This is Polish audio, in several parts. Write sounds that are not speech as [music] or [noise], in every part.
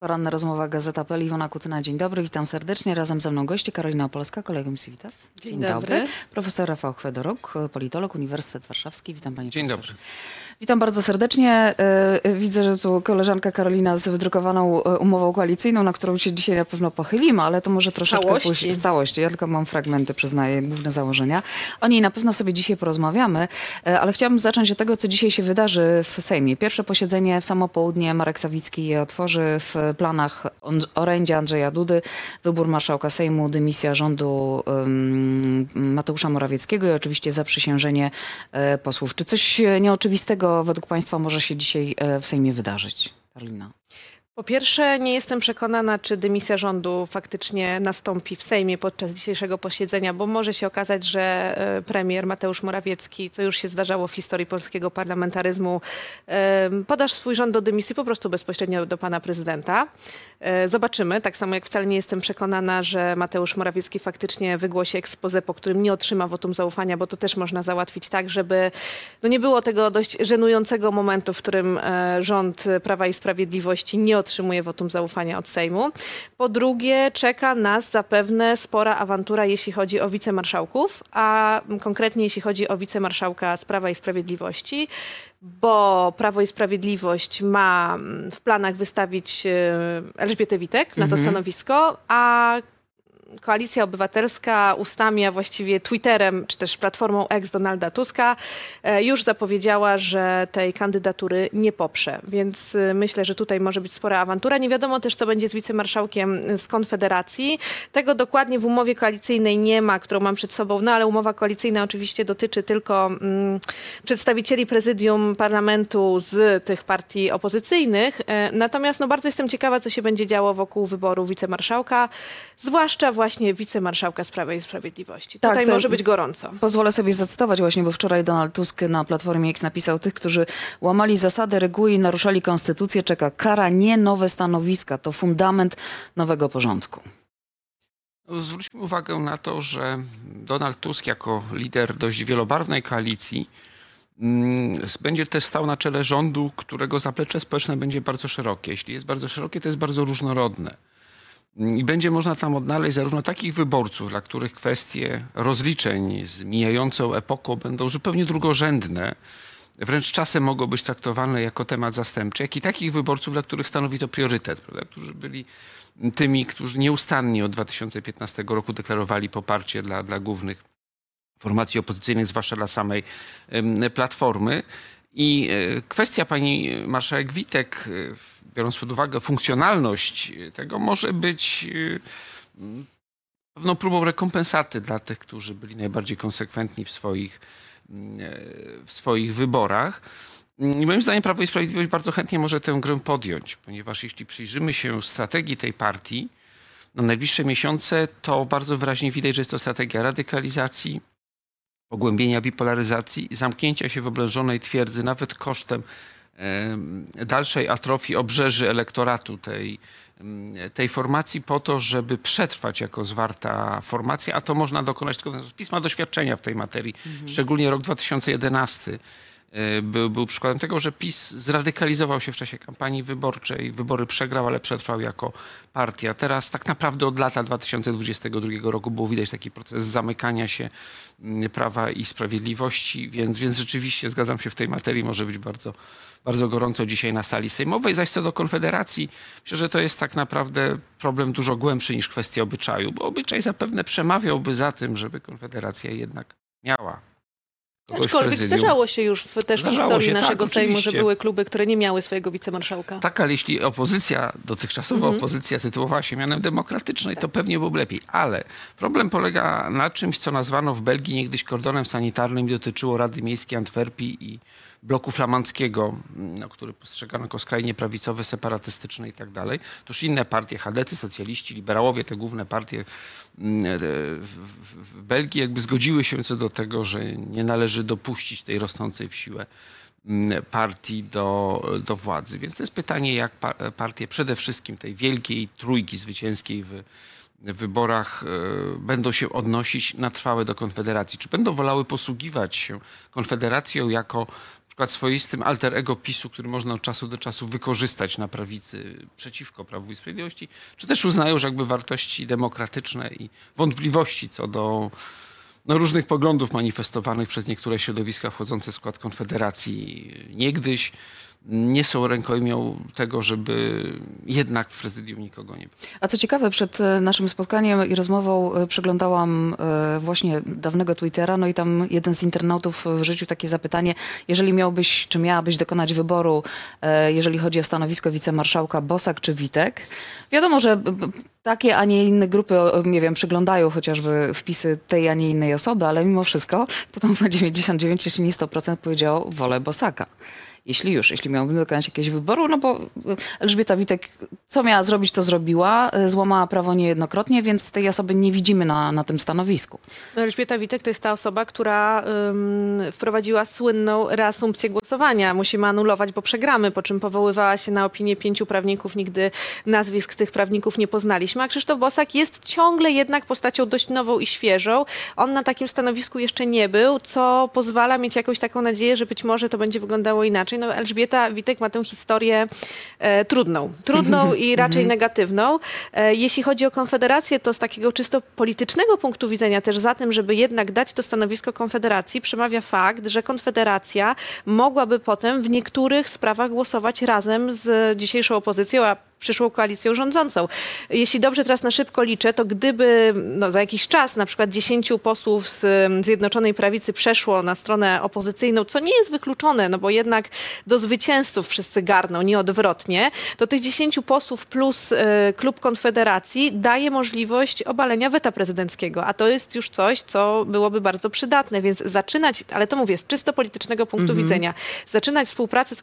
Poranna rozmowa Gazeta.pl, Iwona Kutyna, dzień dobry, witam serdecznie. Razem ze mną goście Karolina Opolska, kolegą Civitas. Dzień, dzień dobry. Profesor Rafał Chwedoruk, politolog, Uniwersytet Warszawski. Witam Panie Dzień profesorze. dobry. Witam bardzo serdecznie. E, Widzę, że tu koleżanka Karolina z wydrukowaną e, umową koalicyjną, na którą się dzisiaj na pewno pochylimy, ale to może troszeczkę Całości. później w całości. Ja tylko mam fragmenty, przyznaję, główne założenia. O niej na pewno sobie dzisiaj porozmawiamy, e, ale chciałabym zacząć od tego, co dzisiaj się wydarzy w Sejmie. Pierwsze posiedzenie w samo południe Marek Sawicki je otworzy w planach orędzia Andrzeja Dudy, wybór marszałka Sejmu, dymisja rządu Mateusza Morawieckiego i oczywiście zaprzysiężenie e, posłów. Czy coś e, nieoczywistego według Państwa może się dzisiaj e, w Sejmie wydarzyć? Karolina. Po pierwsze, nie jestem przekonana, czy dymisja rządu faktycznie nastąpi w Sejmie podczas dzisiejszego posiedzenia, bo może się okazać, że e, premier Mateusz Morawiecki, co już się zdarzało w historii polskiego parlamentaryzmu, e, podasz swój rząd do dymisji po prostu bezpośrednio do pana prezydenta. E, Zobaczymy. Tak samo jak wcale nie jestem przekonana, że Mateusz Morawiecki faktycznie wygłosi ekspozę, po którym nie otrzyma wotum zaufania, bo to też można załatwić tak, żeby no nie było tego dość żenującego momentu, w którym e, rząd Prawa i Sprawiedliwości nie otrzymuje wotum zaufania od Sejmu. Po drugie, czeka nas zapewne spora awantura, jeśli chodzi o wicemarszałków, a konkretnie jeśli chodzi o wicemarszałka z Prawa i Sprawiedliwości, bo Prawo i Sprawiedliwość ma mm, w planach wystawić e, Elżbietę Witek na to stanowisko, a Koalicja Obywatelska ustami, a właściwie Twitterem, czy też platformą ex Donalda Tuska e, już zapowiedziała, że tej kandydatury nie poprze. Więc e, myślę, że tutaj może być spora awantura. Nie wiadomo też, co będzie z wicemarszałkiem z Konfederacji. Tego dokładnie w umowie koalicyjnej nie ma, którą mam przed sobą, no ale umowa koalicyjna oczywiście dotyczy tylko mm, przedstawicieli prezydium parlamentu z tych partii opozycyjnych. E, Natomiast no, bardzo jestem ciekawa, co się będzie działo wokół wyboru wicemarszałka, zwłaszcza właśnie wicemarszałka z Prawa i Sprawiedliwości. Tak, Tutaj może być gorąco. Pozwolę sobie zacytować właśnie, bo wczoraj Donald Tusk na Platformie X napisał tych, którzy łamali zasady, reguły i naruszali konstytucję, czeka kara, nie nowe stanowiska. To fundament nowego porządku. No, Zwróćmy uwagę na to, że Donald Tusk jako lider dość wielobarwnej koalicji mm, będzie też stał na czele rządu, którego zaplecze społeczne będzie bardzo szerokie. Jeśli jest bardzo szerokie, to jest bardzo różnorodne. I będzie można tam odnaleźć zarówno takich wyborców, dla których kwestie rozliczeń z mijającą epoką będą zupełnie drugorzędne, wręcz czasem mogą być traktowane jako temat zastępczy, jak i takich wyborców, dla których stanowi to priorytet, prawda? którzy byli tymi, którzy nieustannie od 2015 roku deklarowali poparcie dla, dla głównych formacji opozycyjnych, zwłaszcza dla samej Platformy. I e, kwestia pani marszałek Witek, e, biorąc pod uwagę funkcjonalność e, tego, może być m, pewną próbą rekompensaty dla tych, którzy byli najbardziej konsekwentni w swoich, m, e, w swoich wyborach. I moim zdaniem Prawo i Sprawiedliwość bardzo chętnie może tę grę podjąć, ponieważ jeśli przyjrzymy się strategii tej partii na najbliższe miesiące, to bardzo wyraźnie widać, że jest to strategia radykalizacji, pogłębienia bipolaryzacji, zamknięcia się w oblężonej twierdzy, nawet kosztem em, dalszej atrofii obrzeży elektoratu tej, tej formacji po to, żeby przetrwać jako zwarta formacja, a to można dokonać tylko z pisma doświadczenia w tej materii, szczególnie rok 2011 e, był, był przykładem tego, że PiS zradykalizował się w czasie kampanii wyborczej. Wybory przegrał, ale przetrwał jako partia. Teraz tak naprawdę od lata 2022 roku było widać taki proces zamykania się Prawa i Sprawiedliwości, więc, więc rzeczywiście zgadzam się w tej materii, może być bardzo, bardzo gorąco dzisiaj na sali sejmowej. Zaś co do Konfederacji, myślę, że to jest tak naprawdę problem dużo głębszy niż kwestia obyczaju, bo obyczaj zapewne przemawiałby za tym, żeby Konfederacja jednak miała w Aczkolwiek zdarzało się już w, też w Zdarzało historii się, tak, naszego Sejmu, że były kluby, które nie miały swojego wicemarszałka. Tak, ale jeśli opozycja, dotychczasowa Mhm. opozycja tytułowała się mianem demokratycznej, to pewnie byłoby lepiej. Ale problem polega na czymś, co nazwano w Belgii niegdyś kordonem sanitarnym i dotyczyło Rady Miejskiej Antwerpii i bloku flamandzkiego, no, który postrzegano jako skrajnie prawicowy, separatystyczny i tak dalej. Toż inne partie, chadecy, socjaliści, liberałowie, te główne partie mm, e, w, Belgii jakby zgodziły się co do tego, że nie należy dopuścić tej rosnącej w siłę mm, partii do, do władzy. Więc to jest pytanie, jak pa- partie przede wszystkim tej wielkiej trójki zwycięskiej w w wyborach e, będą się odnosić na trwałe do Konfederacji. Czy będą wolały posługiwać się Konfederacją jako przykład swoistym alter ego PiSu, który można od czasu do czasu wykorzystać na prawicy przeciwko Prawu i Sprawiedliwości, czy też uznają, że jakby wartości demokratyczne i wątpliwości co do no, różnych poglądów manifestowanych przez niektóre środowiska wchodzące w skład Konfederacji niegdyś nie są rękojmią tego, żeby jednak w prezydium nikogo nie było. A co ciekawe, przed e, naszym spotkaniem i rozmową e, przeglądałam e, właśnie dawnego Twittera, no i tam jeden z internautów wrzucił takie zapytanie, jeżeli miałbyś, czy miałabyś dokonać wyboru, jeżeli chodzi o stanowisko wicemarszałka Bosak czy Witek. Wiadomo, że takie, a nie inne grupy, nie wiem, przeglądają chociażby wpisy tej, a nie innej osoby, ale mimo wszystko to tam [laughs] chyba 99, jeśli nie 100% powiedział wolę Bosaka. Jeśli już, jeśli miałbym dokonać jakiegoś wyboru, no bo Elżbieta Witek, co miała zrobić, to zrobiła, y, złamała prawo niejednokrotnie, więc tej osoby nie widzimy na, na tym stanowisku. No, Elżbieta Witek to jest ta osoba, która ym, wprowadziła słynną reasumpcję głosowania. Musimy anulować, bo przegramy, po czym powoływała się na opinię pięciu prawników. Nigdy nazwisk tych prawników nie poznaliśmy. A Krzysztof Bosak jest ciągle jednak postacią dość nową i świeżą. On na takim stanowisku jeszcze nie był, co pozwala mieć jakąś taką nadzieję, że być może to będzie wyglądało inaczej. No, Elżbieta Witek ma tę historię e, trudną. Trudną [laughs] i raczej negatywną. E, jeśli chodzi o Konfederację, to z takiego czysto politycznego punktu widzenia też za tym, żeby jednak dać to stanowisko Konfederacji, przemawia fakt, że Konfederacja mogłaby potem w niektórych sprawach głosować razem z dzisiejszą opozycją, a przyszłą koalicją rządzącą. Jeśli dobrze teraz na szybko liczę, to gdyby no, za jakiś czas na przykład 10 posłów z em, Zjednoczonej Prawicy przeszło na stronę opozycyjną, co nie jest wykluczone, no bo jednak do zwycięzców wszyscy garną, nie odwrotnie, to tych 10 posłów plus e, klub Konfederacji daje możliwość obalenia weta prezydenckiego, a to jest już coś, co byłoby bardzo przydatne, więc zaczynać, ale to mówię, z czysto politycznego punktu widzenia, zaczynać współpracę z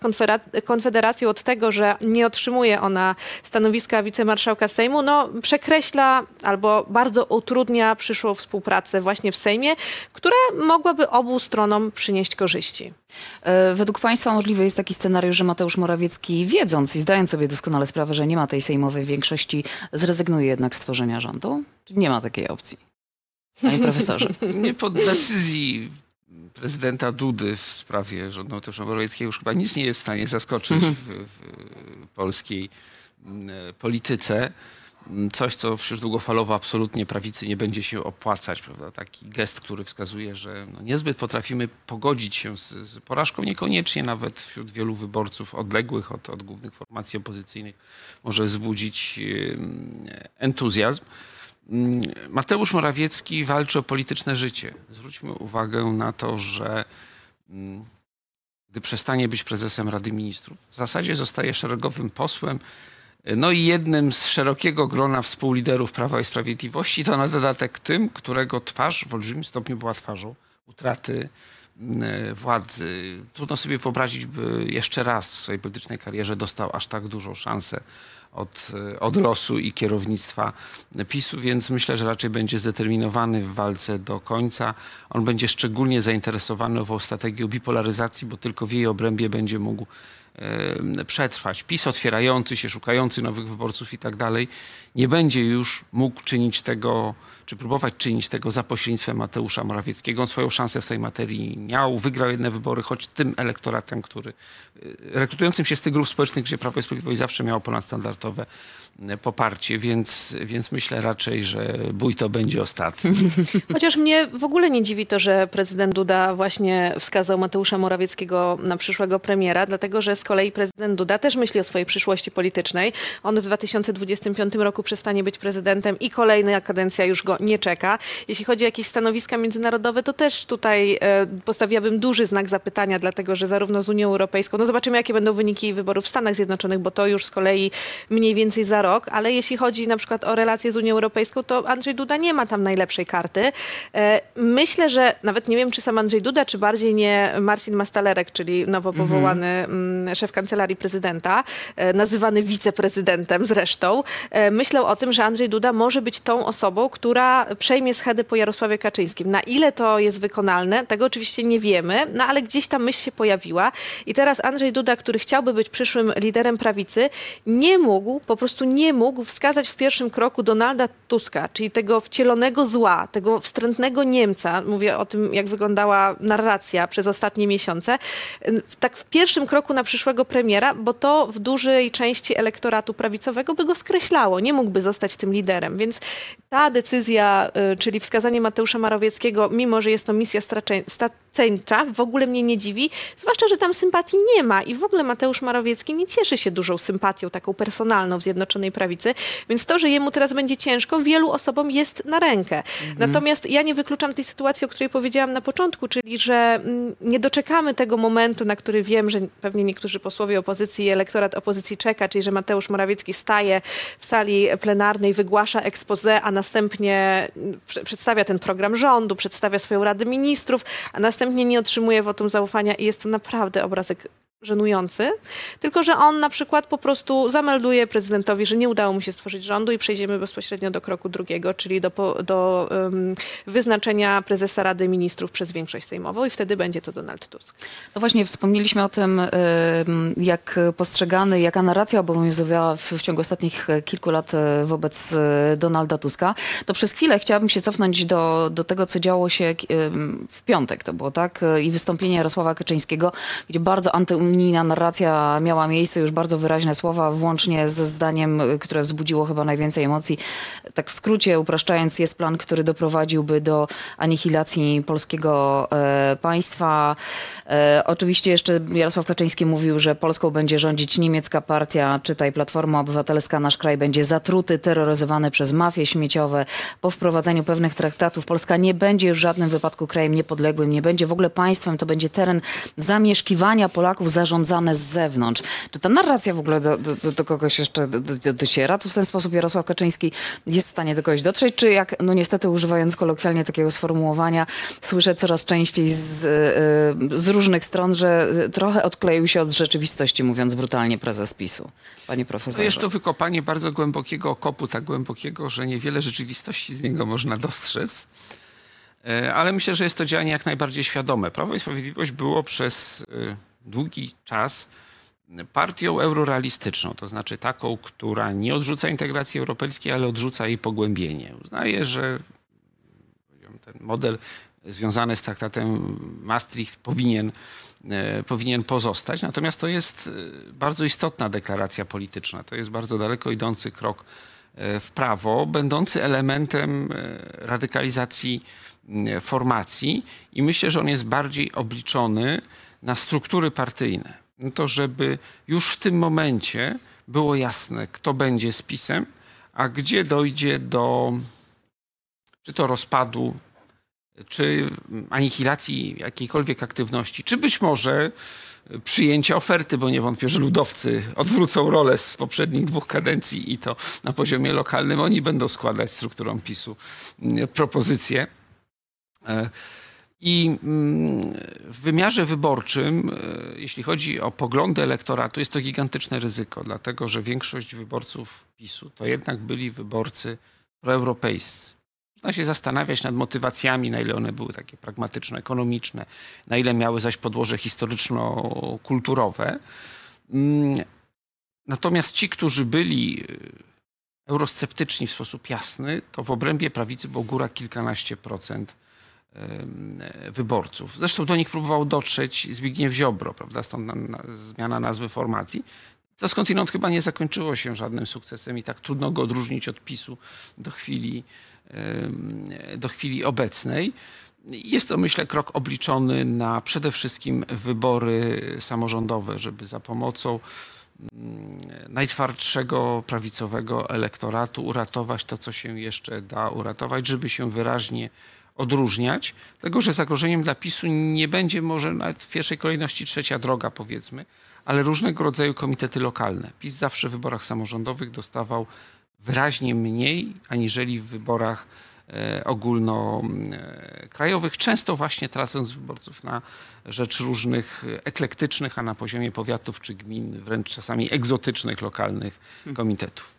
Konfederacją od tego, że nie otrzymuje ona stanowiska wicemarszałka Sejmu, no przekreśla albo bardzo utrudnia przyszłą współpracę właśnie w Sejmie, która mogłaby obu stronom przynieść korzyści. E, Według Państwa możliwy jest taki scenariusz, że Mateusz Morawiecki, wiedząc i zdając sobie doskonale sprawę, że nie ma tej sejmowej większości, zrezygnuje jednak z tworzenia rządu? Czy nie ma takiej opcji? Panie profesorze. [laughs] Nie pod decyzji prezydenta Dudy w sprawie rządu Mateusza Morawieckiego już chyba nic nie jest w stanie zaskoczyć w, w polskiej polityce. Mm, Coś, co wśród długofalowo absolutnie prawicy nie będzie się opłacać. Prawda? Taki gest, który wskazuje, że no niezbyt potrafimy pogodzić się z, z porażką, niekoniecznie nawet wśród wielu wyborców odległych od, od głównych formacji opozycyjnych może wzbudzić entuzjazm. Mm, Mateusz Morawiecki walczy o polityczne życie. Zwróćmy uwagę na to, że mm, gdy przestanie być prezesem Rady Ministrów, w zasadzie zostaje szeregowym posłem, no i jednym z szerokiego grona współliderów Prawa i Sprawiedliwości, to na dodatek tym, którego twarz w olbrzymim stopniu była twarzą utraty mm, władzy. Trudno sobie wyobrazić, by jeszcze raz w swojej politycznej karierze dostał aż tak dużą szansę od, od losu i kierownictwa PiSu, więc myślę, że raczej będzie zdeterminowany w walce do końca. On będzie szczególnie zainteresowany nową strategią bipolaryzacji, bo tylko w jej obrębie będzie mógł przetrwać. PiS otwierający się, szukający nowych wyborców i tak dalej, nie będzie już mógł czynić tego, czy próbować czynić tego za pośrednictwem Mateusza Morawieckiego. On swoją szansę w tej materii miał, wygrał jedne wybory, choć tym elektoratem, który y, rekrutującym się z tych grup społecznych, gdzie Prawo i Sprawiedliwość zawsze miało ponadstandardowe poparcie, więc, więc myślę raczej, że bój to będzie ostatni. [laughs] Chociaż mnie w ogóle nie dziwi to, że prezydent Duda właśnie wskazał Mateusza Morawieckiego na przyszłego premiera, dlatego że z kolei prezydent Duda też myśli o swojej przyszłości politycznej. On w 2025 roku przestanie być prezydentem i kolejna kadencja już go nie czeka. Jeśli chodzi o jakieś stanowiska międzynarodowe, to też tutaj e, postawiłabym duży znak zapytania, dlatego że zarówno z Unią Europejską, no zobaczymy jakie będą wyniki wyborów w Stanach Zjednoczonych, bo to już z kolei mniej więcej za rok, ale jeśli chodzi na przykład o relacje z Unią Europejską, to Andrzej Duda nie ma tam najlepszej karty. E, Myślę, że nawet nie wiem, czy sam Andrzej Duda, czy bardziej nie Marcin Mastalerek, czyli nowo powołany mm, szef kancelarii prezydenta, e, nazywany wiceprezydentem zresztą, e, myślał o tym, że Andrzej Duda może być tą osobą, która przejmie schedę po Jarosławie Kaczyńskim. Na ile to jest wykonalne, tego oczywiście nie wiemy, no ale gdzieś ta myśl się pojawiła i teraz Andrzej Duda, który chciałby być przyszłym liderem prawicy, nie mógł, po prostu nie mógł wskazać w pierwszym kroku Donalda Tuska, czyli tego wcielonego zła, tego wstrętnego Niemca, mówię o tym, jak wyglądała narracja przez ostatnie miesiące, tak w pierwszym kroku na przyszłego premiera, bo to w dużej części elektoratu prawicowego by go skreślało, nie mógłby zostać tym liderem, więc ta decyzja, y, czyli wskazanie Mateusza Morawieckiego, mimo że jest to misja stracze- w ogóle mnie nie dziwi, zwłaszcza, że tam sympatii nie ma i w ogóle Mateusz Morawiecki nie cieszy się dużą sympatią, taką personalną w Zjednoczonej Prawicy, więc to, że jemu teraz będzie ciężko, wielu osobom jest na rękę. Natomiast ja nie wykluczam tej sytuacji, o której powiedziałam na początku, czyli że mm, nie doczekamy tego momentu, na który wiem, że pewnie niektórzy posłowie opozycji i elektorat opozycji czeka, czyli że Mateusz Morawiecki staje w sali plenarnej, wygłasza expose, a następnie mm, prze- przedstawia ten program rządu, przedstawia swoją Radę Ministrów, a następnie nie otrzymuje wotum zaufania i jest to naprawdę obrazek żenujący, tylko że on na przykład po prostu zamelduje prezydentowi, że nie udało mu się stworzyć rządu i przejdziemy bezpośrednio do kroku drugiego, czyli do, do um, wyznaczenia prezesa Rady Ministrów przez większość sejmową i wtedy będzie to Donald Tusk. No właśnie, wspomnieliśmy o tym, ym, jak postrzegany, jaka narracja obowiązywała w, w ciągu ostatnich kilku lat e, wobec e, Donalda Tuska. To przez chwilę chciałabym się cofnąć do, do tego, co działo się w piątek, to było tak, e, i wystąpienie Jarosława Kaczyńskiego, gdzie bardzo antyunijna narracja miała miejsce, już bardzo wyraźne słowa, włącznie ze zdaniem, które wzbudziło chyba najwięcej emocji. Tak w skrócie, upraszczając, jest plan, który doprowadziłby do anihilacji polskiego e, państwa. E, oczywiście jeszcze Jarosław Kaczyński mówił, że Polską będzie rządzić niemiecka partia, czytaj Platforma Obywatelska, nasz kraj będzie zatruty, terroryzowany przez mafie śmieciowe. Po wprowadzeniu pewnych traktatów Polska nie będzie w żadnym wypadku krajem niepodległym, nie będzie w ogóle państwem, to będzie teren zamieszkiwania Polaków zarządzane z zewnątrz. Czy ta narracja w ogóle do, do, do kogoś jeszcze do, do, dociera? Tu w ten sposób Jarosław Kaczyński jest w stanie do kogoś dotrzeć, czy jak, no niestety używając kolokwialnie takiego sformułowania, słyszę coraz częściej z, y, z różnych stron, że trochę odkleił się od rzeczywistości, mówiąc brutalnie prezes PiSu. Panie To profesorze. jest to wykopanie bardzo głębokiego okopu, tak głębokiego, że niewiele rzeczywistości z niego można dostrzec. E, Ale myślę, że jest to działanie jak najbardziej świadome. Prawo i Sprawiedliwość było przez e, długi czas partią eurorealistyczną, to znaczy taką, która nie odrzuca integracji europejskiej, ale odrzuca jej pogłębienie. Uznaje, że ten model związany z traktatem Maastricht powinien, e, powinien pozostać. Natomiast to jest e, bardzo istotna deklaracja polityczna. To jest bardzo daleko idący krok e, w prawo, będący elementem radykalizacji formacji i myślę, że on jest bardziej obliczony na struktury partyjne. No to, żeby już w tym momencie było jasne, kto będzie z PiSem, a gdzie dojdzie do czy to rozpadu, czy anihilacji jakiejkolwiek aktywności, czy być może przyjęcia oferty, bo nie wątpię, że ludowcy odwrócą rolę z poprzednich dwóch kadencji i to na poziomie lokalnym oni będą składać strukturom PiSu propozycje. E, I mm, w wymiarze wyborczym, e, jeśli chodzi o poglądy elektoratu, jest to gigantyczne ryzyko, dlatego że większość wyborców PiSu to jednak byli wyborcy proeuropejscy. Można się zastanawiać nad motywacjami, na ile one były takie pragmatyczne, ekonomiczne, na ile miały zaś podłoże historyczno-kulturowe. Mm, Natomiast ci, którzy byli y, eurosceptyczni w sposób jasny, to w obrębie prawicy było góra kilkanaście procent wyborców. Zresztą do nich próbował dotrzeć Zbigniew Ziobro, prawda? Stąd na, na, zmiana nazwy formacji. To skądinąd chyba nie zakończyło się żadnym sukcesem i tak trudno go odróżnić od PiSu do chwili, do chwili obecnej. Jest to, myślę, krok obliczony na przede wszystkim wybory samorządowe, żeby za pomocą mm, najtwardszego prawicowego elektoratu uratować to, co się jeszcze da uratować, żeby się wyraźnie odróżniać. Tego, że zagrożeniem dla PiSu nie będzie może nawet w pierwszej kolejności trzecia droga, powiedzmy, ale różnego rodzaju komitety lokalne. PiS zawsze w wyborach samorządowych dostawał wyraźnie mniej aniżeli w wyborach e, ogólnokrajowych, często właśnie tracąc wyborców na rzecz różnych eklektycznych, a na poziomie powiatów czy gmin wręcz czasami egzotycznych lokalnych komitetów.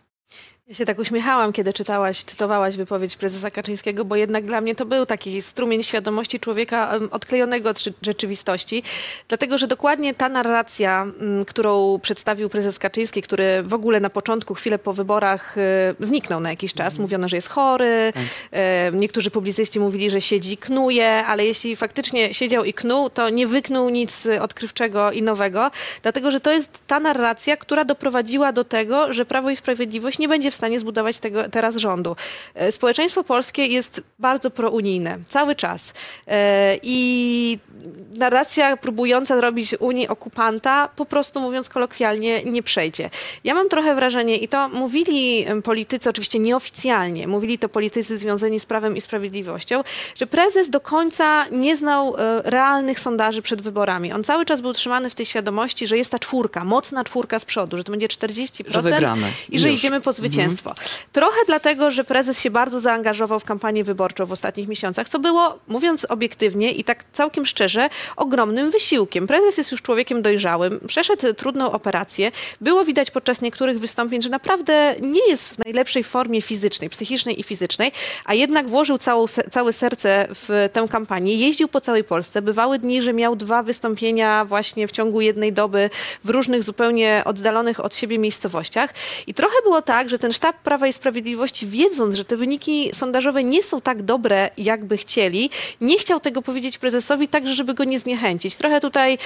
Ja się tak uśmiechałam, kiedy czytałaś, cytowałaś wypowiedź prezesa Kaczyńskiego, bo jednak dla mnie to był taki strumień świadomości człowieka em, odklejony od rze- rzeczywistości. Dlatego, że dokładnie ta narracja, m, którą przedstawił prezes Kaczyński, który w ogóle na początku, chwilę po wyborach e, zniknął na jakiś czas. Mówiono, że jest chory. E, niektórzy publicyści mówili, że siedzi i knuje, ale jeśli faktycznie siedział i knuł, to nie wyknął nic odkrywczego i nowego. Dlatego, że to jest ta narracja, która doprowadziła do tego, że Prawo i Sprawiedliwość nie będzie w stanie zbudować tego teraz rządu. E, Społeczeństwo polskie jest bardzo prounijne, cały czas. E, I narracja próbująca zrobić Unii okupanta, po prostu mówiąc kolokwialnie, nie przejdzie. Ja mam trochę wrażenie, i to mówili politycy, oczywiście nieoficjalnie, mówili to politycy związani z Prawem i Sprawiedliwością, że prezes do końca nie znał e, realnych sondaży przed wyborami. On cały czas był trzymany w tej świadomości, że jest ta czwórka, mocna czwórka z przodu, że to będzie 40% Że wygramy. i że Już. idziemy po zwycięstwo. Trochę dlatego, że prezes się bardzo zaangażował w kampanię wyborczą w ostatnich miesiącach, co było, mówiąc obiektywnie i tak całkiem szczerze, ogromnym wysiłkiem. Prezes jest już człowiekiem dojrzałym, przeszedł trudną operację. Było widać podczas niektórych wystąpień, że naprawdę nie jest w najlepszej formie fizycznej, psychicznej i fizycznej, a jednak włożył całą, całe serce w tę kampanię. Jeździł po całej Polsce. Bywały dni, że miał dwa wystąpienia właśnie w ciągu jednej doby w różnych zupełnie oddalonych od siebie miejscowościach. I trochę było tak, że ten sztab Prawa i Sprawiedliwości, wiedząc, że te wyniki sondażowe nie są tak dobre, jakby chcieli, nie chciał tego powiedzieć prezesowi także, żeby go nie zniechęcić. Trochę tutaj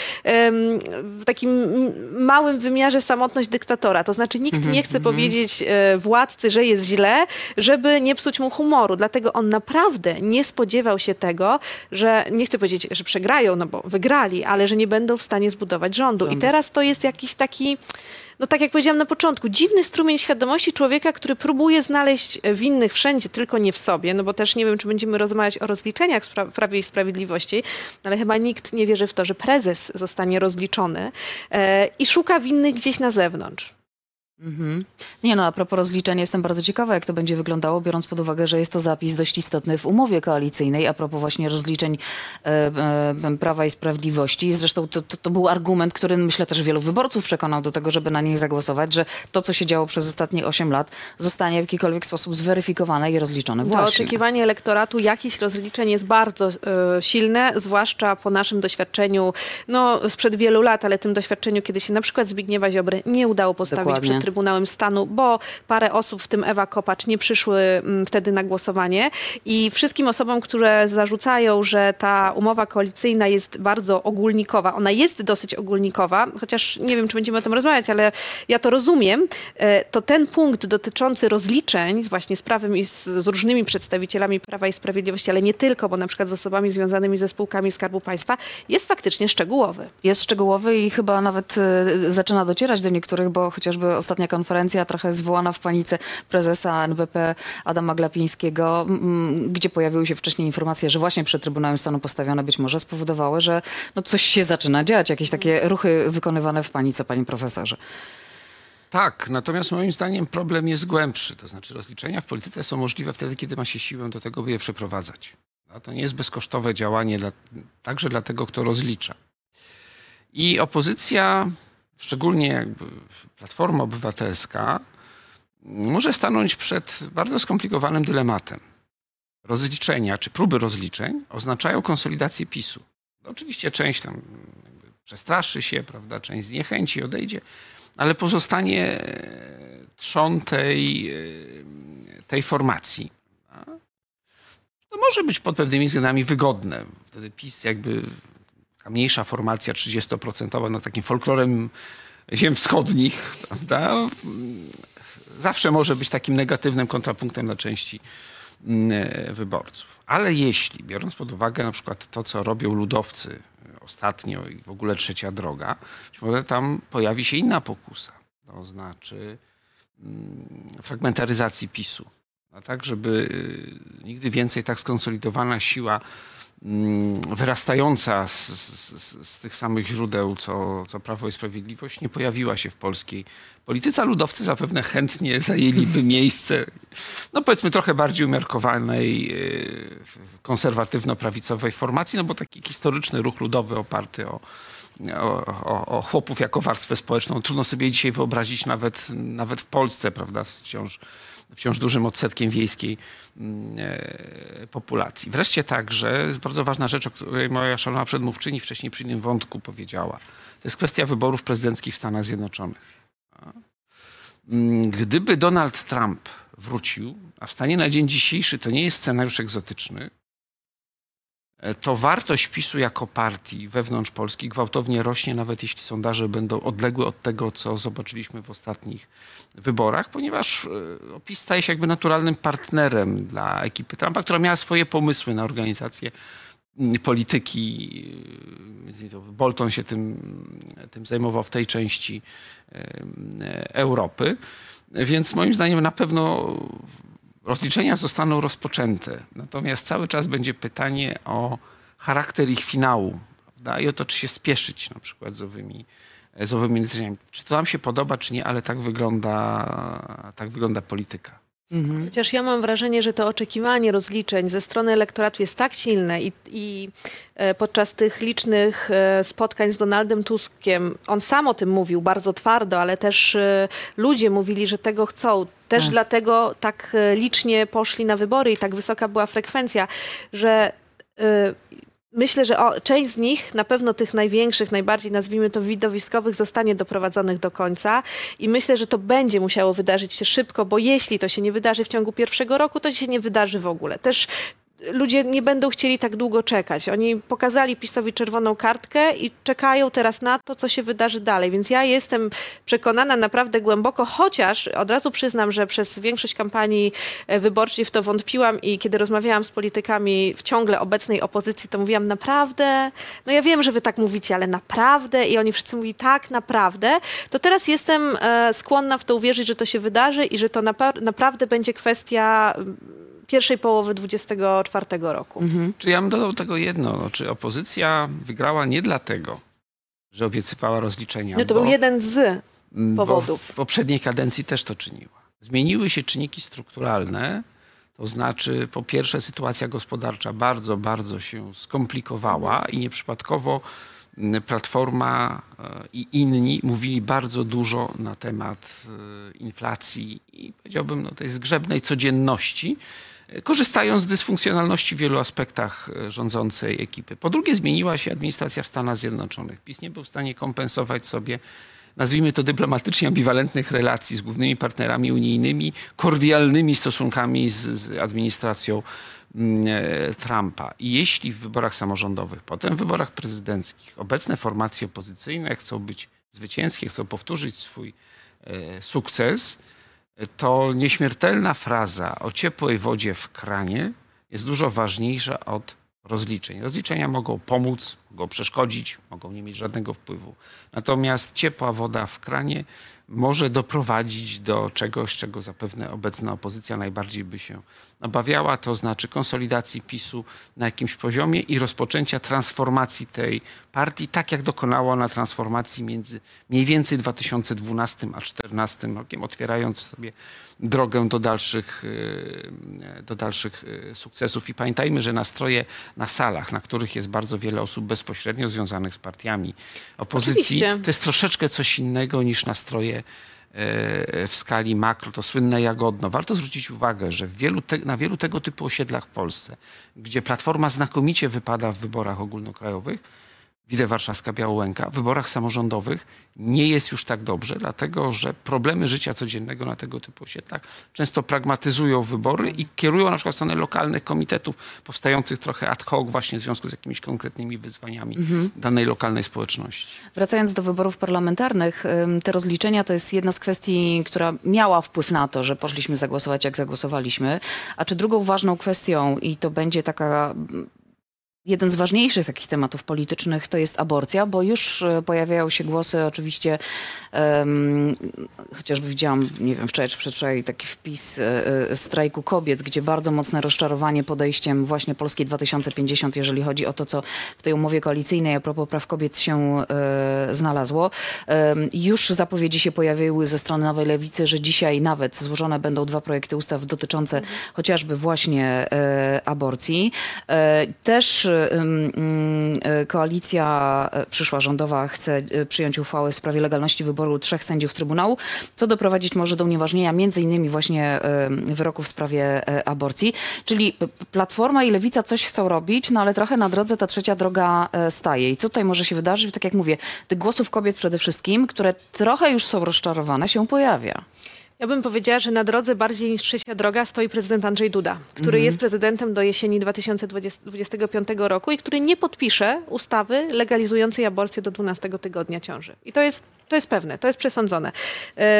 w takim małym wymiarze samotność dyktatora. To znaczy nikt nie chce powiedzieć e, władcy, że jest źle, żeby nie psuć mu humoru. Dlatego on naprawdę nie spodziewał się tego, że nie chcę powiedzieć, że przegrają, no bo wygrali, ale że nie będą w stanie zbudować rządu. I teraz to jest jakiś taki no tak jak powiedziałam na początku, dziwny strumień świadomości człowieka, który próbuje znaleźć winnych wszędzie, tylko nie w sobie, no bo też nie wiem, czy będziemy rozmawiać o rozliczeniach w Prawie i Sprawiedliwości, ale chyba nikt nie wierzy w to, że prezes zostanie rozliczony e, i szuka winnych gdzieś na zewnątrz. Mhm. Nie no, a propos rozliczenia, jestem bardzo ciekawa, jak to będzie wyglądało, biorąc pod uwagę, że jest to zapis dość istotny w umowie koalicyjnej, a propos właśnie rozliczeń e, e, Prawa i Sprawiedliwości. Zresztą to, to, to był argument, który myślę też wielu wyborców przekonał do tego, żeby na nich zagłosować, że to, co się działo przez ostatnie 8 lat, zostanie w jakikolwiek sposób zweryfikowane i rozliczone To właśnie. oczekiwanie elektoratu jakichś rozliczeń jest bardzo e, silne, zwłaszcza po naszym doświadczeniu, no sprzed wielu lat, ale tym doświadczeniu, kiedy się na przykład Zbigniewa Ziobry nie udało postawić Dokładnie. przed Trybunałem Stanu, bo parę osób, w tym Ewa Kopacz, nie przyszły mm, wtedy na głosowanie. I wszystkim osobom, które zarzucają, że ta umowa koalicyjna jest bardzo ogólnikowa, ona jest dosyć ogólnikowa, chociaż nie wiem, czy będziemy o tym rozmawiać, ale ja to rozumiem, e, to ten punkt dotyczący rozliczeń właśnie z prawem i z, z różnymi przedstawicielami Prawa i Sprawiedliwości, ale nie tylko, bo na przykład z osobami związanymi ze spółkami Skarbu Państwa, jest faktycznie szczegółowy. Jest szczegółowy i chyba nawet e, zaczyna docierać do niektórych, bo chociażby ostatnia konferencja trochę zwołana w panice prezesa NBP Adama Glapińskiego, gdzie pojawiły się wcześniej informacje, że właśnie przed Trybunałem Stanu postawione być może spowodowały, że no coś się zaczyna dziać, jakieś takie ruchy wykonywane w panice, panie profesorze. Tak, natomiast moim zdaniem problem jest głębszy. To znaczy rozliczenia w polityce są możliwe wtedy, kiedy ma się siłę do tego, by je przeprowadzać. A to nie jest bezkosztowe działanie dla, także dla tego, kto rozlicza. I opozycja, szczególnie jakby Platforma Obywatelska, może stanąć przed bardzo skomplikowanym dylematem. Rozliczenia, czy próby rozliczeń oznaczają konsolidację PiSu. No, oczywiście część tam przestraszy się, prawda, część zniechęci, odejdzie, ale pozostanie e, trzon tej, e, tej formacji. To może być pod pewnymi względami wygodne. Wtedy PiS jakby taka mniejsza formacja 30% no takim folklorem ziem wschodnich, prawda? Zawsze może być takim negatywnym kontrapunktem dla części mm, e, wyborców. Ale jeśli, biorąc pod uwagę na przykład to, co robią ludowcy ostatnio i w ogóle trzecia droga, być może tam pojawi się inna pokusa. To znaczy mm, fragmentaryzacji PiSu. A tak, żeby y, nigdy więcej tak skonsolidowana siła wyrastająca z, z, z, tych samych źródeł, co, co Prawo i Sprawiedliwość, nie pojawiła się w polskiej polityce. A ludowcy zapewne chętnie zajęliby [laughs] miejsce, no powiedzmy trochę bardziej umiarkowanej, y, konserwatywno-prawicowej formacji, no bo taki historyczny ruch ludowy oparty o, o, o, o chłopów jako warstwę społeczną. Trudno sobie dzisiaj wyobrazić nawet, nawet w Polsce, prawda, wciąż, wciąż dużym odsetkiem wiejskiej mm, e, populacji. Wreszcie także bardzo ważna rzecz, o której moja szalona przedmówczyni wcześniej przy innym wątku powiedziała. To jest kwestia wyborów prezydenckich w Stanach Zjednoczonych. Mm, Gdyby Donald Trump wrócił, a w stanie na dzień dzisiejszy to nie jest scenariusz egzotyczny, e, to wartość PiSu jako partii wewnątrz Polski gwałtownie rośnie, nawet jeśli sondaże będą odległe od tego, co zobaczyliśmy w ostatnich wyborach, ponieważ e, PiS staje się jakby naturalnym partnerem dla ekipy Trumpa, która miała swoje pomysły na organizację mm, polityki. To Bolton się tym, tym zajmował w tej części e, Europy. Więc moim zdaniem na pewno rozliczenia zostaną rozpoczęte. Natomiast cały czas będzie pytanie o charakter ich finału prawda? i o to, czy się spieszyć na przykład z owymi, z owymi decyzjami. Czy to nam się podoba, czy nie, ale tak wygląda, tak wygląda polityka. Chociaż ja mam wrażenie, że to oczekiwanie rozliczeń ze strony elektoratu jest tak silne i, i e, podczas tych licznych e, spotkań z Donaldem Tuskiem, on sam o tym mówił bardzo twardo, ale też e, ludzie mówili, że tego chcą. Też Tak. dlatego tak licznie poszli na wybory i tak wysoka była frekwencja, że Myślę, że o, część z nich, na pewno tych największych, najbardziej nazwijmy to widowiskowych, zostanie doprowadzonych do końca i myślę, że to będzie musiało wydarzyć się szybko, bo jeśli to się nie wydarzy w ciągu pierwszego roku, to się nie wydarzy w ogóle. Też ludzie nie będą chcieli tak długo czekać. Oni pokazali PiSowi czerwoną kartkę i czekają teraz na to, co się wydarzy dalej. Więc ja jestem przekonana naprawdę głęboko, chociaż od razu przyznam, że przez większość kampanii e, wyborczej w to wątpiłam i kiedy rozmawiałam z politykami w ciągle obecnej opozycji, to mówiłam naprawdę, no ja wiem, że wy tak mówicie, ale naprawdę i oni wszyscy mówili tak, naprawdę, to teraz jestem e, skłonna w to uwierzyć, że to się wydarzy i że to naprawdę będzie kwestia pierwszej połowy 24 roku. Czy ja bym dodał do tego jedno, no, czy opozycja wygrała nie dlatego, że obiecywała rozliczenia, No to bo- był jeden z powodów. Bo w, w poprzedniej kadencji też to czyniła. Zmieniły się czynniki strukturalne, to znaczy po pierwsze sytuacja gospodarcza bardzo, bardzo się skomplikowała i nieprzypadkowo mm, Platforma e, i inni mówili bardzo dużo na temat e, inflacji i powiedziałbym no, tej zgrzebnej codzienności, korzystając z dysfunkcjonalności w wielu aspektach e, rządzącej ekipy. Po drugie zmieniła się administracja w Stanach Zjednoczonych. PiS nie był w stanie kompensować sobie nazwijmy to dyplomatycznie ambiwalentnych relacji z głównymi partnerami unijnymi, kordialnymi stosunkami z, z administracją mm, e, Trumpa. I jeśli w wyborach samorządowych, potem w wyborach prezydenckich obecne formacje opozycyjne chcą być zwycięskie, chcą powtórzyć swój e, sukces, to nieśmiertelna fraza o ciepłej wodzie w kranie jest dużo ważniejsza od rozliczeń. Rozliczenia mogą pomóc, mogą przeszkodzić, mogą nie mieć żadnego wpływu. Natomiast ciepła woda w kranie może doprowadzić do czegoś, czego zapewne obecna opozycja najbardziej by się obawiała, to znaczy konsolidacji PiSu na jakimś poziomie i rozpoczęcia transformacji tej partii, tak jak dokonała ona transformacji między mniej więcej 2012 a 2014 rokiem, otwierając sobie drogę do dalszych, e, do dalszych e, sukcesów. I pamiętajmy, że nastroje na salach, na których jest bardzo wiele osób bezpośrednio związanych z partiami opozycji, Oczywiście. to jest troszeczkę coś innego niż nastroje e, w skali makro, to słynne Jagodno. Warto zwrócić uwagę, że wielu te, na wielu tego typu osiedlach w Polsce, gdzie Platforma znakomicie wypada w wyborach ogólnokrajowych, Widzę Warszawska Białołęka, w wyborach samorządowych nie jest już tak dobrze, dlatego że problemy życia codziennego na tego typu osiedlach często pragmatyzują wybory i kierują na przykład w stronę lokalnych komitetów powstających trochę ad hoc właśnie w związku z jakimiś konkretnymi wyzwaniami danej lokalnej społeczności. Wracając do wyborów parlamentarnych, te rozliczenia to jest jedna z kwestii, która miała wpływ na to, że poszliśmy zagłosować, jak zagłosowaliśmy. A czy drugą ważną kwestią, i to będzie taka jeden z ważniejszych takich tematów politycznych, to jest aborcja, bo już e, pojawiają się głosy oczywiście, em, chociażby widziałam, nie wiem, wczoraj czy przedwczoraj taki wpis e, strajku kobiet, gdzie bardzo mocne rozczarowanie podejściem właśnie Polskiej 2050, jeżeli chodzi o to, co w tej umowie koalicyjnej a propos praw kobiet się e, znalazło. Em, już zapowiedzi się pojawiły ze strony Nowej Lewicy, że dzisiaj nawet złożone będą dwa projekty ustaw dotyczące chociażby właśnie aborcji. Też czy y, koalicja y, przyszła rządowa chce y, przyjąć uchwałę w sprawie legalności wyboru trzech sędziów Trybunału, co doprowadzić może do unieważnienia między innymi właśnie y, wyroku w sprawie y, aborcji. Czyli Platforma i Lewica coś chcą robić, no ale trochę na drodze ta trzecia droga y, staje. I co tutaj może się wydarzyć? Tak jak mówię, tych głosów kobiet przede wszystkim, które trochę już są rozczarowane, się pojawia. Ja bym powiedziała, że na drodze bardziej niż trzecia droga stoi prezydent Andrzej Duda, który jest prezydentem do jesieni 2025 roku i który nie podpisze ustawy legalizującej aborcję do 12 tygodnia ciąży. I to jest, to jest pewne, to jest przesądzone. E,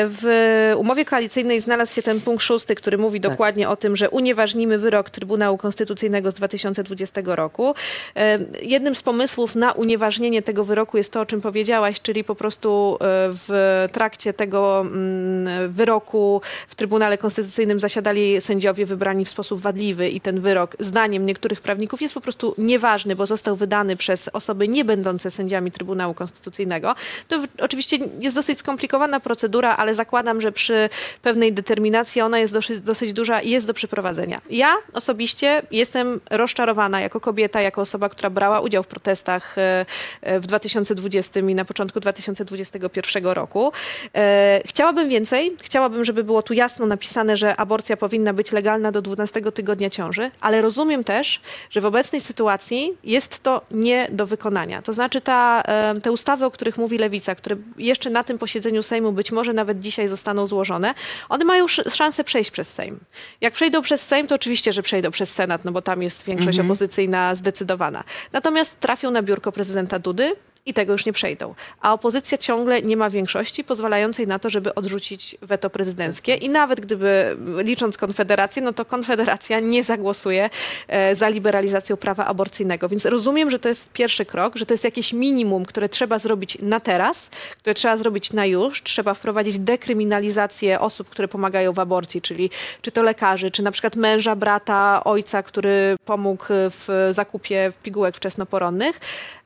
W umowie koalicyjnej znalazł się ten punkt szósty, który mówi dokładnie o tym, że unieważnimy wyrok Trybunału Konstytucyjnego z 2020 roku. E, Jednym z pomysłów na unieważnienie tego wyroku jest to, o czym powiedziałaś, czyli po prostu e, w trakcie tego mm, wyroku w Trybunale Konstytucyjnym zasiadali sędziowie wybrani w sposób wadliwy i ten wyrok, zdaniem niektórych prawników, jest po prostu nieważny, bo został wydany przez osoby nie będące sędziami Trybunału Konstytucyjnego. To w- oczywiście jest dosyć skomplikowana procedura, ale zakładam, że przy pewnej determinacji ona jest dosyć, dosyć duża i jest do przeprowadzenia. Ja osobiście jestem rozczarowana jako kobieta, jako osoba, która brała udział w protestach e, e, w 2020 i na początku 2021 roku. E, Chciałabym więcej. Chciałabym, żeby było tu jasno napisane, że aborcja powinna być legalna do 12 tygodnia ciąży, ale rozumiem też, że w obecnej sytuacji jest to nie do wykonania. To znaczy ta, te ustawy, o których mówi Lewica, które jeszcze na tym posiedzeniu Sejmu być może nawet dzisiaj zostaną złożone, one mają sz- szansę przejść przez Sejm. Jak przejdą przez Sejm, to oczywiście, że przejdą przez Senat, no bo tam jest większość opozycyjna zdecydowana. Natomiast trafią na biurko prezydenta Dudy, i tego już nie przejdą. A opozycja ciągle nie ma większości pozwalającej na to, żeby odrzucić weto prezydenckie. I nawet gdyby, licząc Konfederację, no to Konfederacja nie zagłosuje e, za liberalizacją prawa aborcyjnego. Więc rozumiem, że to jest pierwszy krok, że to jest jakieś minimum, które trzeba zrobić na teraz, które trzeba zrobić na już. Trzeba wprowadzić dekryminalizację osób, które pomagają w aborcji, czyli czy to lekarzy, czy na przykład męża, brata, ojca, który pomógł w zakupie pigułek wczesnoporonnych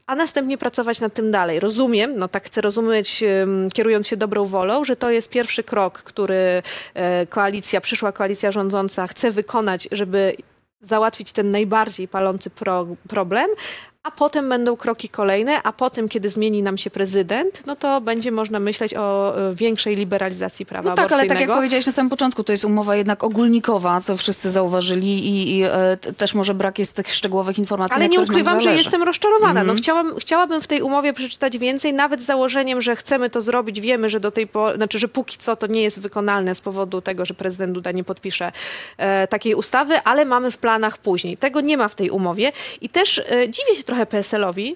a następnie pracować nad tym dalej. Rozumiem, no tak chcę rozumieć, kierując się dobrą wolą, że to jest pierwszy krok, który e, koalicja, przyszła koalicja rządząca chce wykonać, żeby załatwić ten najbardziej palący pro, problem, a potem będą kroki kolejne, a potem, kiedy zmieni nam się prezydent, no to będzie można myśleć o e, większej liberalizacji prawa No tak, ale tak jak powiedziałeś na samym początku, to jest umowa jednak ogólnikowa, co wszyscy zauważyli i, i e, też może brak jest tych szczegółowych informacji, Ale nie ukrywam, że jestem rozczarowana. No, chciałam, chciałabym w tej umowie przeczytać więcej, nawet z założeniem, że chcemy to zrobić. Wiemy, że do tej pory, znaczy, że póki co to nie jest wykonalne z powodu tego, że prezydent Duda nie podpisze e, takiej ustawy, ale mamy w planach później. Tego nie ma w tej umowie. I też e, dziwię się trochę PSL-owi,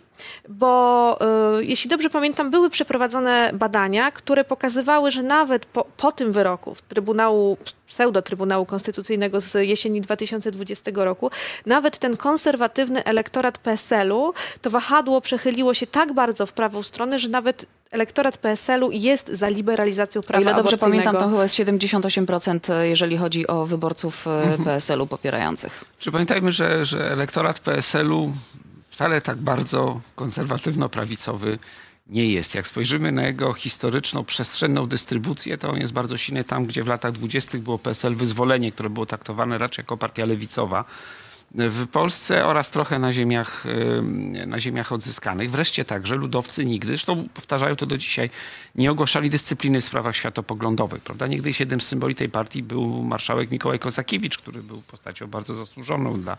bo e, jeśli dobrze pamiętam, były przeprowadzone badania, które pokazywały, że nawet po, po tym wyroku w Trybunału, pseudo-Trybunału Konstytucyjnego z jesieni 2020 roku, nawet ten konserwatywny elektorat PSL-u, to wahadło przechyliło się tak bardzo w prawą stronę, że nawet elektorat PSL-u jest za liberalizacją prawa ile dobrze pamiętam, to chyba jest 78%, e, jeżeli chodzi o wyborców e, PSL-u popierających. Czy pamiętajmy, że, że elektorat PSL-u wcale tak bardzo konserwatywno-prawicowy nie jest. Jak spojrzymy na jego historyczną, przestrzenną dystrybucję, to on jest bardzo silny tam, gdzie w latach dwudziestych było PSL Wyzwolenie, które było traktowane raczej jako partia lewicowa. W Polsce oraz trochę na ziemiach, na ziemiach odzyskanych. Wreszcie także ludowcy nigdy, zresztą powtarzają to do dzisiaj, nie ogłaszali dyscypliny w sprawach światopoglądowych. Prawda? Niegdyś jednym z symboli tej partii był marszałek Mikołaj Kozakiewicz, który był postacią bardzo zasłużoną dla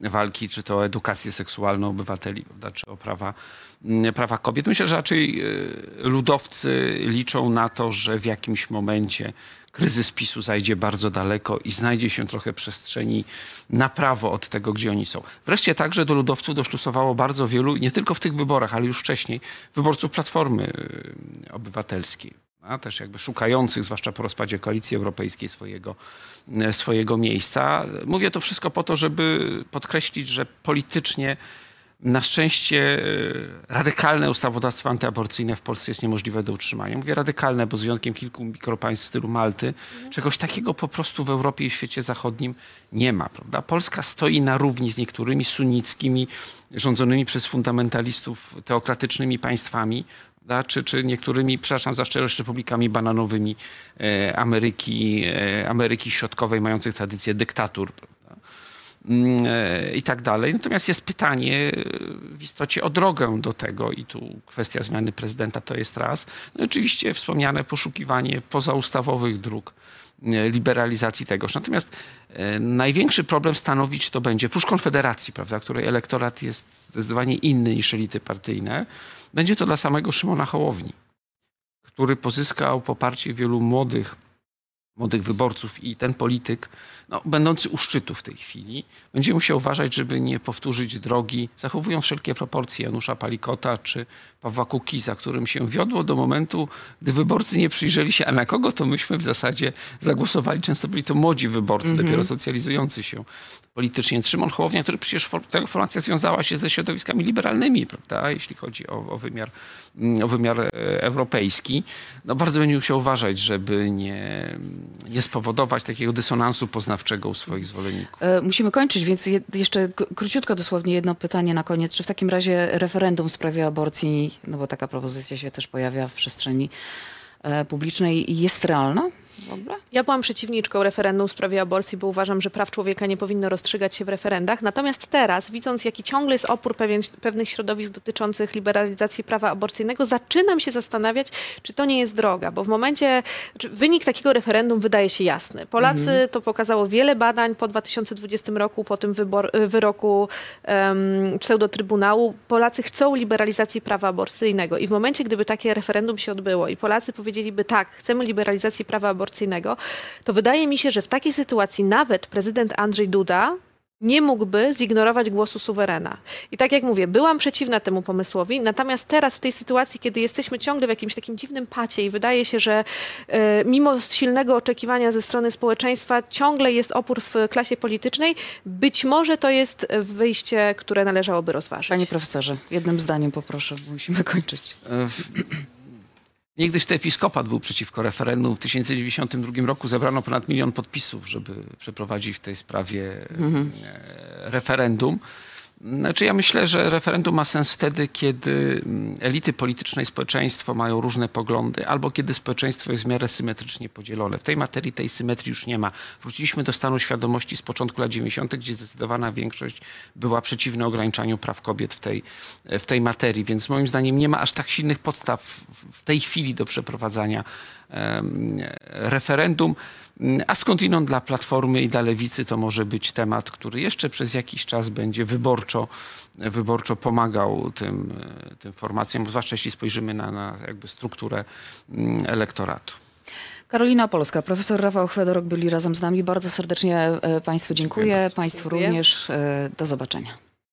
walki, czy to o edukację seksualną obywateli, prawda? czy o prawa, prawa kobiet. Myślę, że raczej y, ludowcy liczą na to, że w jakimś momencie kryzys PiSu zajdzie bardzo daleko i znajdzie się trochę przestrzeni na prawo od tego, gdzie oni są. Wreszcie także do ludowców doszlusowało bardzo wielu, nie tylko w tych wyborach, ale już wcześniej, wyborców Platformy y, Obywatelskiej. A też jakby szukających, zwłaszcza po rozpadzie Koalicji Europejskiej, swojego, y, swojego miejsca. Mówię to wszystko po to, żeby podkreślić, że politycznie na szczęście y, radykalne ustawodawstwo antyaborcyjne w Polsce jest niemożliwe do utrzymania. Mówię radykalne, bo z wyjątkiem kilku mikropaństw w stylu Malty, czegoś takiego po prostu w Europie i w świecie zachodnim nie ma. Prawda? Polska stoi na równi z niektórymi sunnickimi, rządzonymi przez fundamentalistów teokratycznymi państwami, czy, czy niektórymi, przepraszam za szczerość, republikami bananowymi e, Ameryki, e, Ameryki Środkowej, mających tradycję dyktatur. Mm, e, i tak dalej. Natomiast jest pytanie e, w istocie o drogę do tego i tu kwestia zmiany prezydenta to jest raz. No oczywiście wspomniane poszukiwanie pozaustawowych dróg e, liberalizacji tegoż. Natomiast największy problem stanowić to będzie, prócz Konfederacji, prawda, której elektorat jest zdecydowanie inny niż elity partyjne, będzie to dla samego Szymona Hołowni, który pozyskał poparcie wielu młodych, młodych wyborców i ten polityk, no, będący u szczytu w tej chwili, będzie musiał uważać, żeby nie powtórzyć drogi, zachowując wszelkie proporcje Janusza Palikota czy Pawła Kukiza, którym się wiodło do momentu, gdy wyborcy nie przyjrzeli się, a na kogo to myśmy w zasadzie zagłosowali. Często byli to młodzi wyborcy, dopiero socjalizujący się politycznie. Szymon Hołownia, który przecież ta formacja związała się ze środowiskami liberalnymi, prawda, jeśli chodzi o, o wymiar, mm, o wymiar e, europejski, no bardzo będzie musiał uważać, żeby nie, nie spowodować takiego dysonansu poznawczego u swoich zwolenników. E, Musimy kończyć, więc je, jeszcze króciutko dosłownie jedno pytanie na koniec. Czy w takim razie referendum w sprawie aborcji, no bo taka propozycja się też pojawia w przestrzeni e, publicznej, jest realna Ja byłam przeciwniczką referendum w sprawie aborcji, bo uważam, że praw człowieka nie powinno rozstrzygać się w referendach. Natomiast teraz, widząc jaki ciągle jest opór pewien, pewnych środowisk dotyczących liberalizacji prawa aborcyjnego, zaczynam się zastanawiać, czy to nie jest droga, bo w momencie, wynik takiego referendum wydaje się jasny. Polacy, to pokazało wiele badań po 2020 roku, po tym wybor, wyroku um, pseudotrybunału, Polacy chcą liberalizacji prawa aborcyjnego i w momencie, gdyby takie referendum się odbyło i Polacy powiedzieliby tak, chcemy liberalizacji prawa aborcyjnego, to wydaje mi się, że w takiej sytuacji nawet prezydent Andrzej Duda nie mógłby zignorować głosu suwerena. I tak jak mówię, byłam przeciwna temu pomysłowi, natomiast teraz w tej sytuacji, kiedy jesteśmy ciągle w jakimś takim dziwnym pacie i wydaje się, że e, mimo silnego oczekiwania ze strony społeczeństwa ciągle jest opór w klasie politycznej, być może to jest wyjście, które należałoby rozważyć. Panie profesorze, jednym zdaniem poproszę, bo musimy kończyć. Niegdyś to episkopat był przeciwko referendum. W 1992 roku zebrano ponad milion podpisów, żeby przeprowadzić w tej sprawie e, referendum. Znaczy ja myślę, że referendum ma sens wtedy, kiedy mm, elity polityczne i społeczeństwo mają różne poglądy, albo kiedy społeczeństwo jest w miarę symetrycznie podzielone. W tej materii tej symetrii już nie ma. Wróciliśmy do stanu świadomości z początku lat 90., gdzie zdecydowana większość była przeciwna ograniczaniu praw kobiet w tej, w tej materii, więc moim zdaniem nie ma aż tak silnych podstaw w- tej chwili do przeprowadzania em, referendum. A skądinąd dla Platformy i dla Lewicy to może być temat, który jeszcze przez jakiś czas będzie wyborczo, wyborczo pomagał tym, tym formacjom, zwłaszcza jeśli spojrzymy na, na jakby strukturę mm, elektoratu. Karolina Polska, profesor Rafał Chwedorok byli razem z nami. Bardzo serdecznie e, Państwu dziękuję, bardzo. Państwu Dziękuję. również. E, Do zobaczenia.